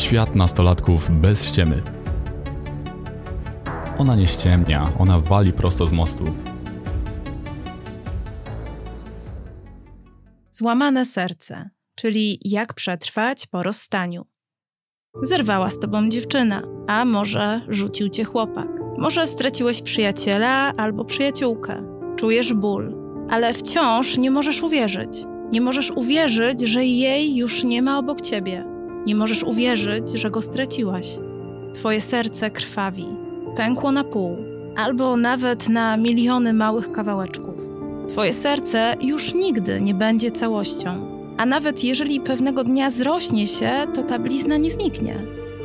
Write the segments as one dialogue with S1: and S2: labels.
S1: Świat nastolatków bez ściemy. Ona nie ściemnia, ona wali prosto z mostu.
S2: Złamane serce, czyli jak przetrwać po rozstaniu. Zerwała z tobą dziewczyna, a może rzucił cię chłopak. Może straciłeś przyjaciela albo przyjaciółkę. Czujesz ból, ale wciąż nie możesz uwierzyć. Nie możesz uwierzyć, że jej już nie ma obok ciebie. Nie możesz uwierzyć, że go straciłaś. Twoje serce krwawi, pękło na pół, albo nawet na miliony małych kawałeczków. Twoje serce już nigdy nie będzie całością, a nawet jeżeli pewnego dnia zrośnie się, to ta blizna nie zniknie.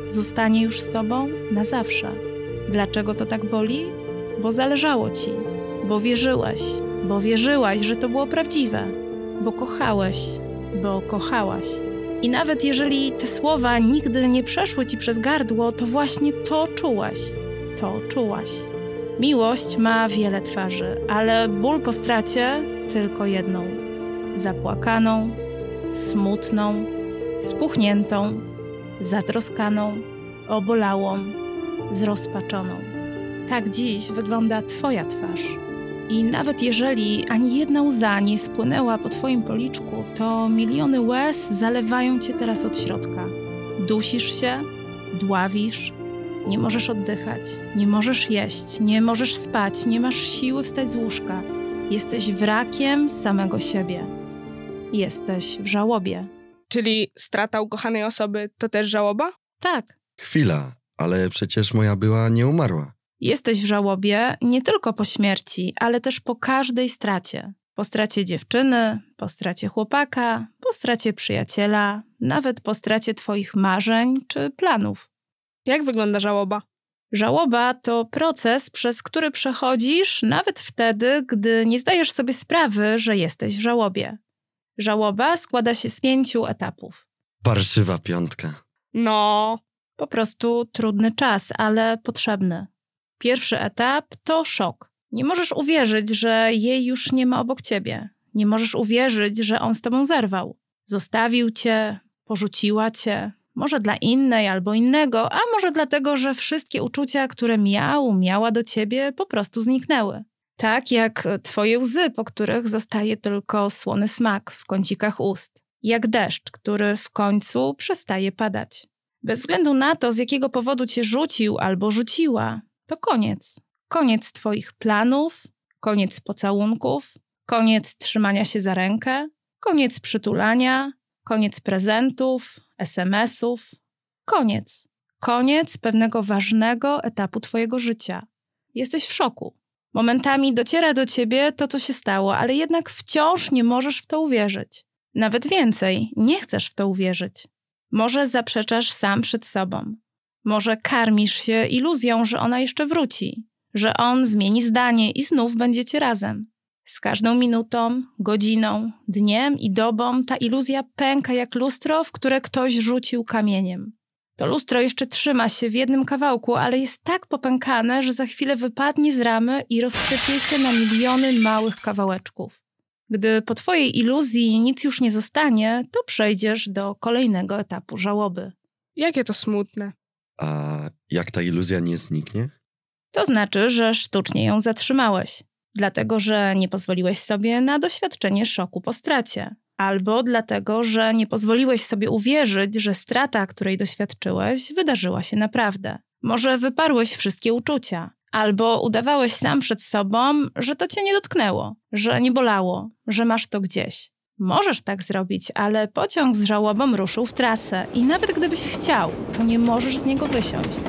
S2: Zostanie już z tobą na zawsze. Dlaczego to tak boli? Bo zależało ci, bo wierzyłeś, bo wierzyłaś, że to było prawdziwe, bo kochałeś, bo kochałaś. I nawet jeżeli te słowa nigdy nie przeszły ci przez gardło, to właśnie to czułaś. To czułaś. Miłość ma wiele twarzy, ale ból po stracie tylko jedną. Zapłakaną, smutną, spuchniętą, zatroskaną, obolałą, zrozpaczoną. Tak dziś wygląda Twoja twarz. I nawet jeżeli ani jedna łza nie spłynęła po Twoim policzku, to miliony łez zalewają Cię teraz od środka. Dusisz się, dławisz, nie możesz oddychać, nie możesz jeść, nie możesz spać, nie masz siły wstać z łóżka. Jesteś wrakiem samego siebie. Jesteś w żałobie.
S3: Czyli strata ukochanej osoby to też żałoba?
S2: Tak,
S4: Chwila, ale przecież moja była nie umarła.
S2: Jesteś w żałobie nie tylko po śmierci, ale też po każdej stracie. Po stracie dziewczyny, po stracie chłopaka, po stracie przyjaciela, nawet po stracie Twoich marzeń czy planów.
S3: Jak wygląda żałoba?
S2: Żałoba to proces, przez który przechodzisz nawet wtedy, gdy nie zdajesz sobie sprawy, że jesteś w żałobie. Żałoba składa się z pięciu etapów.
S4: Parszywa piątka.
S3: No,
S2: Po prostu trudny czas, ale potrzebny. Pierwszy etap to szok. Nie możesz uwierzyć, że jej już nie ma obok ciebie. Nie możesz uwierzyć, że on z tobą zerwał. Zostawił cię, porzuciła cię, może dla innej albo innego, a może dlatego, że wszystkie uczucia, które miał, miała do ciebie, po prostu zniknęły. Tak jak twoje łzy, po których zostaje tylko słony smak w kącikach ust. Jak deszcz, który w końcu przestaje padać. Bez względu na to, z jakiego powodu cię rzucił albo rzuciła, to koniec. Koniec twoich planów, koniec pocałunków, koniec trzymania się za rękę, koniec przytulania, koniec prezentów, SMS-ów. Koniec. Koniec pewnego ważnego etapu twojego życia. Jesteś w szoku. Momentami dociera do ciebie to, co się stało, ale jednak wciąż nie możesz w to uwierzyć. Nawet więcej, nie chcesz w to uwierzyć. Może zaprzeczasz sam przed sobą. Może karmisz się iluzją, że ona jeszcze wróci, że on zmieni zdanie i znów będziecie razem. Z każdą minutą, godziną, dniem i dobą ta iluzja pęka jak lustro, w które ktoś rzucił kamieniem. To lustro jeszcze trzyma się w jednym kawałku, ale jest tak popękane, że za chwilę wypadnie z ramy i rozsypie się na miliony małych kawałeczków. Gdy po twojej iluzji nic już nie zostanie, to przejdziesz do kolejnego etapu żałoby.
S3: jakie to smutne.
S4: A jak ta iluzja nie zniknie?
S2: To znaczy, że sztucznie ją zatrzymałeś, dlatego że nie pozwoliłeś sobie na doświadczenie szoku po stracie, albo dlatego, że nie pozwoliłeś sobie uwierzyć, że strata, której doświadczyłeś, wydarzyła się naprawdę. Może wyparłeś wszystkie uczucia, albo udawałeś sam przed sobą, że to cię nie dotknęło, że nie bolało, że masz to gdzieś. Możesz tak zrobić, ale pociąg z żałobą ruszył w trasę i nawet gdybyś chciał, to nie możesz z niego wysiąść.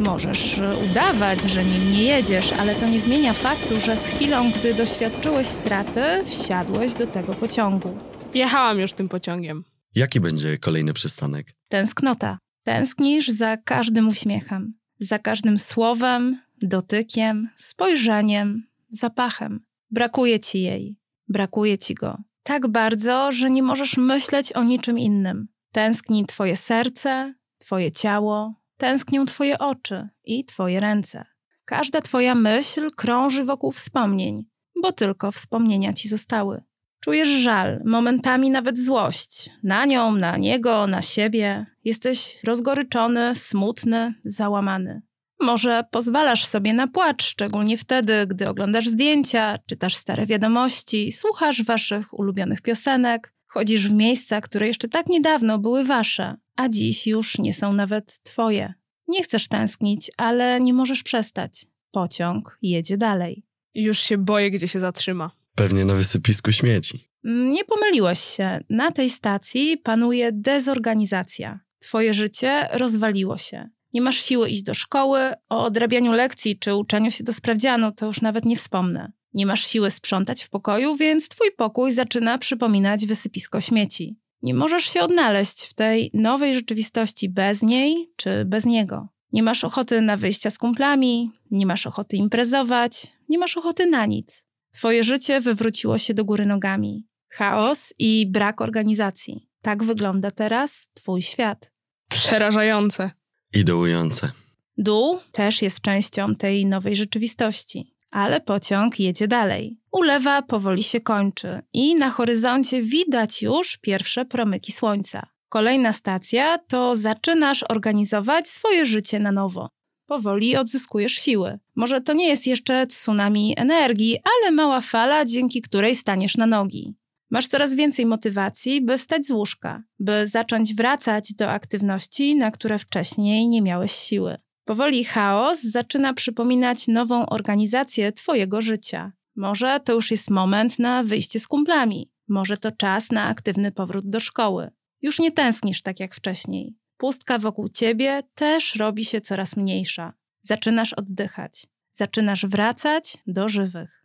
S2: Możesz y, udawać, że nim nie jedziesz, ale to nie zmienia faktu, że z chwilą, gdy doświadczyłeś straty, wsiadłeś do tego pociągu.
S3: Jechałam już tym pociągiem.
S4: Jaki będzie kolejny przystanek?
S2: Tęsknota. Tęsknisz za każdym uśmiechem, za każdym słowem, dotykiem, spojrzeniem, zapachem. Brakuje ci jej, brakuje ci go. Tak bardzo, że nie możesz myśleć o niczym innym. Tęskni twoje serce, twoje ciało, tęsknią twoje oczy i twoje ręce. Każda twoja myśl krąży wokół wspomnień, bo tylko wspomnienia ci zostały. Czujesz żal, momentami nawet złość. Na nią, na niego, na siebie. Jesteś rozgoryczony, smutny, załamany. Może pozwalasz sobie na płacz, szczególnie wtedy, gdy oglądasz zdjęcia, czytasz stare wiadomości, słuchasz waszych ulubionych piosenek, chodzisz w miejsca, które jeszcze tak niedawno były wasze, a dziś już nie są nawet twoje. Nie chcesz tęsknić, ale nie możesz przestać. Pociąg jedzie dalej.
S3: Już się boję, gdzie się zatrzyma.
S4: Pewnie na wysypisku śmieci.
S2: Nie pomyliłeś się. Na tej stacji panuje dezorganizacja. Twoje życie rozwaliło się. Nie masz siły iść do szkoły, o odrabianiu lekcji czy uczeniu się do sprawdzianu to już nawet nie wspomnę. Nie masz siły sprzątać w pokoju, więc twój pokój zaczyna przypominać wysypisko śmieci. Nie możesz się odnaleźć w tej nowej rzeczywistości bez niej czy bez niego. Nie masz ochoty na wyjścia z kumplami, nie masz ochoty imprezować, nie masz ochoty na nic. Twoje życie wywróciło się do góry nogami. Chaos i brak organizacji. Tak wygląda teraz Twój świat.
S3: Przerażające.
S4: I dołujące.
S2: Dół też jest częścią tej nowej rzeczywistości, ale pociąg jedzie dalej. Ulewa powoli się kończy i na horyzoncie widać już pierwsze promyki słońca. Kolejna stacja to zaczynasz organizować swoje życie na nowo. Powoli odzyskujesz siły. Może to nie jest jeszcze tsunami energii, ale mała fala, dzięki której staniesz na nogi. Masz coraz więcej motywacji, by wstać z łóżka, by zacząć wracać do aktywności, na które wcześniej nie miałeś siły. Powoli chaos zaczyna przypominać nową organizację Twojego życia. Może to już jest moment na wyjście z kumplami, może to czas na aktywny powrót do szkoły. Już nie tęsknisz tak jak wcześniej. Pustka wokół ciebie też robi się coraz mniejsza. Zaczynasz oddychać, zaczynasz wracać do żywych.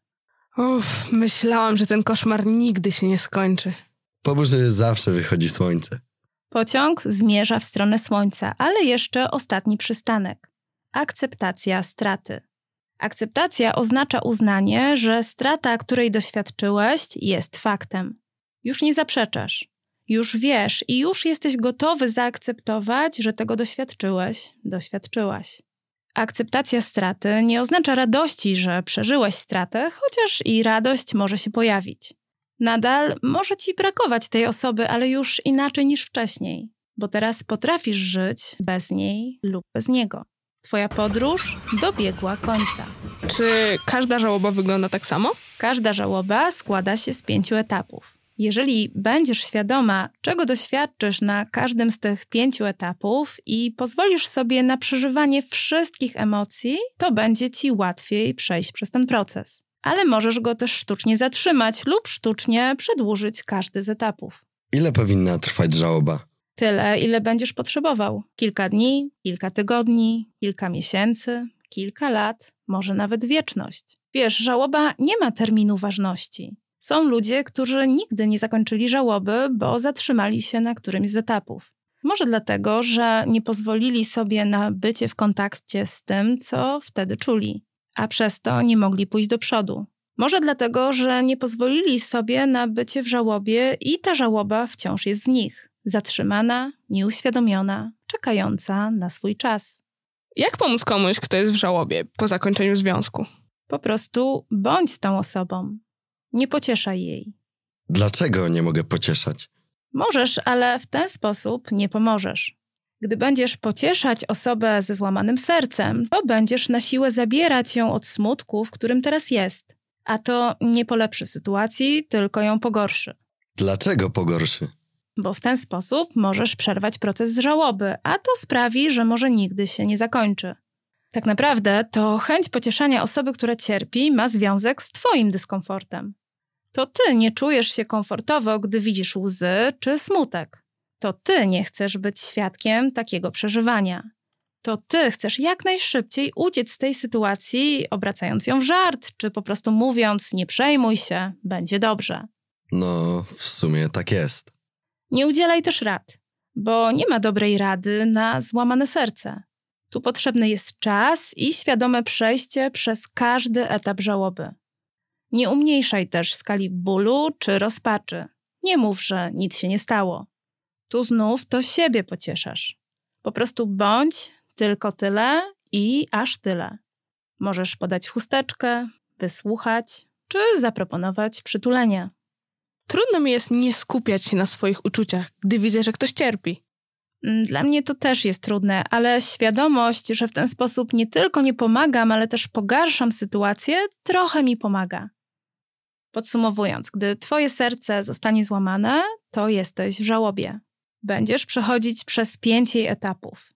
S3: Uff, myślałam, że ten koszmar nigdy się nie skończy.
S4: Po burzy zawsze wychodzi słońce.
S2: Pociąg zmierza w stronę słońca, ale jeszcze ostatni przystanek akceptacja straty. Akceptacja oznacza uznanie, że strata, której doświadczyłeś, jest faktem. Już nie zaprzeczasz, już wiesz i już jesteś gotowy zaakceptować, że tego doświadczyłeś, doświadczyłaś. Akceptacja straty nie oznacza radości, że przeżyłeś stratę, chociaż i radość może się pojawić. Nadal może ci brakować tej osoby, ale już inaczej niż wcześniej, bo teraz potrafisz żyć bez niej lub bez niego. Twoja podróż dobiegła końca.
S3: Czy każda żałoba wygląda tak samo?
S2: Każda żałoba składa się z pięciu etapów. Jeżeli będziesz świadoma, czego doświadczysz na każdym z tych pięciu etapów i pozwolisz sobie na przeżywanie wszystkich emocji, to będzie ci łatwiej przejść przez ten proces. Ale możesz go też sztucznie zatrzymać lub sztucznie przedłużyć każdy z etapów.
S4: Ile powinna trwać żałoba?
S2: Tyle, ile będziesz potrzebował. Kilka dni, kilka tygodni, kilka miesięcy, kilka lat, może nawet wieczność. Wiesz, żałoba nie ma terminu ważności. Są ludzie, którzy nigdy nie zakończyli żałoby, bo zatrzymali się na którymś z etapów. Może dlatego, że nie pozwolili sobie na bycie w kontakcie z tym, co wtedy czuli, a przez to nie mogli pójść do przodu. Może dlatego, że nie pozwolili sobie na bycie w żałobie i ta żałoba wciąż jest w nich, zatrzymana, nieuświadomiona, czekająca na swój czas.
S3: Jak pomóc komuś, kto jest w żałobie po zakończeniu związku?
S2: Po prostu bądź z tą osobą. Nie pocieszaj jej.
S4: Dlaczego nie mogę pocieszać?
S2: Możesz, ale w ten sposób nie pomożesz. Gdy będziesz pocieszać osobę ze złamanym sercem, to będziesz na siłę zabierać ją od smutku, w którym teraz jest. A to nie polepszy sytuacji, tylko ją pogorszy.
S4: Dlaczego pogorszy?
S2: Bo w ten sposób możesz przerwać proces żałoby, a to sprawi, że może nigdy się nie zakończy. Tak naprawdę to chęć pocieszania osoby, która cierpi, ma związek z Twoim dyskomfortem. To Ty nie czujesz się komfortowo, gdy widzisz łzy czy smutek. To Ty nie chcesz być świadkiem takiego przeżywania. To Ty chcesz jak najszybciej uciec z tej sytuacji, obracając ją w żart, czy po prostu mówiąc: Nie przejmuj się, będzie dobrze.
S4: No, w sumie tak jest.
S2: Nie udzielaj też rad, bo nie ma dobrej rady na złamane serce. Tu potrzebny jest czas i świadome przejście przez każdy etap żałoby. Nie umniejszaj też skali bólu czy rozpaczy. Nie mów, że nic się nie stało. Tu znów to siebie pocieszasz. Po prostu bądź tylko tyle i aż tyle. Możesz podać chusteczkę, wysłuchać czy zaproponować przytulenie.
S3: Trudno mi jest nie skupiać się na swoich uczuciach, gdy widzę, że ktoś cierpi.
S2: Mm, Dla mnie to też jest trudne, ale świadomość, że w ten sposób nie tylko nie pomagam, ale też pogarszam sytuację, trochę mi pomaga. Podsumowując, gdy twoje serce zostanie złamane, to jesteś w żałobie. Będziesz przechodzić przez pięć jej etapów.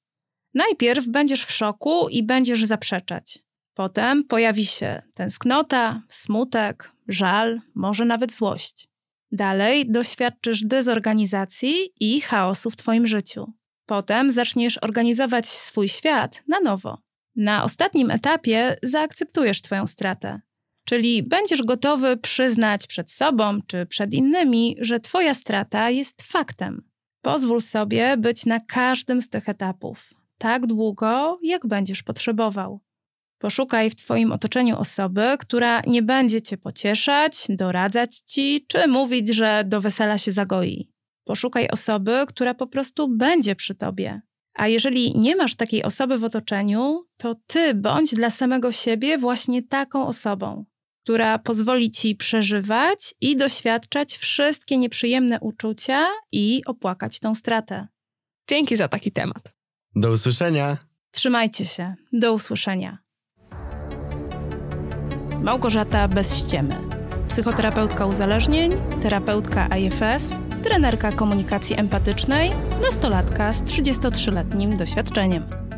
S2: Najpierw będziesz w szoku i będziesz zaprzeczać. Potem pojawi się tęsknota, smutek, żal, może nawet złość. Dalej doświadczysz dezorganizacji i chaosu w Twoim życiu. Potem zaczniesz organizować swój świat na nowo. Na ostatnim etapie zaakceptujesz Twoją stratę, czyli będziesz gotowy przyznać przed sobą czy przed innymi, że Twoja strata jest faktem. Pozwól sobie być na każdym z tych etapów, tak długo, jak będziesz potrzebował. Poszukaj w Twoim otoczeniu osoby, która nie będzie Cię pocieszać, doradzać Ci, czy mówić, że do wesela się zagoi. Poszukaj osoby, która po prostu będzie przy Tobie. A jeżeli nie masz takiej osoby w otoczeniu, to Ty bądź dla samego siebie właśnie taką osobą, która pozwoli Ci przeżywać i doświadczać wszystkie nieprzyjemne uczucia i opłakać tą stratę.
S3: Dzięki za taki temat.
S4: Do usłyszenia!
S2: Trzymajcie się. Do usłyszenia. Małgorzata bez ściemy. Psychoterapeutka uzależnień, terapeutka IFS, trenerka komunikacji empatycznej, nastolatka z 33-letnim doświadczeniem.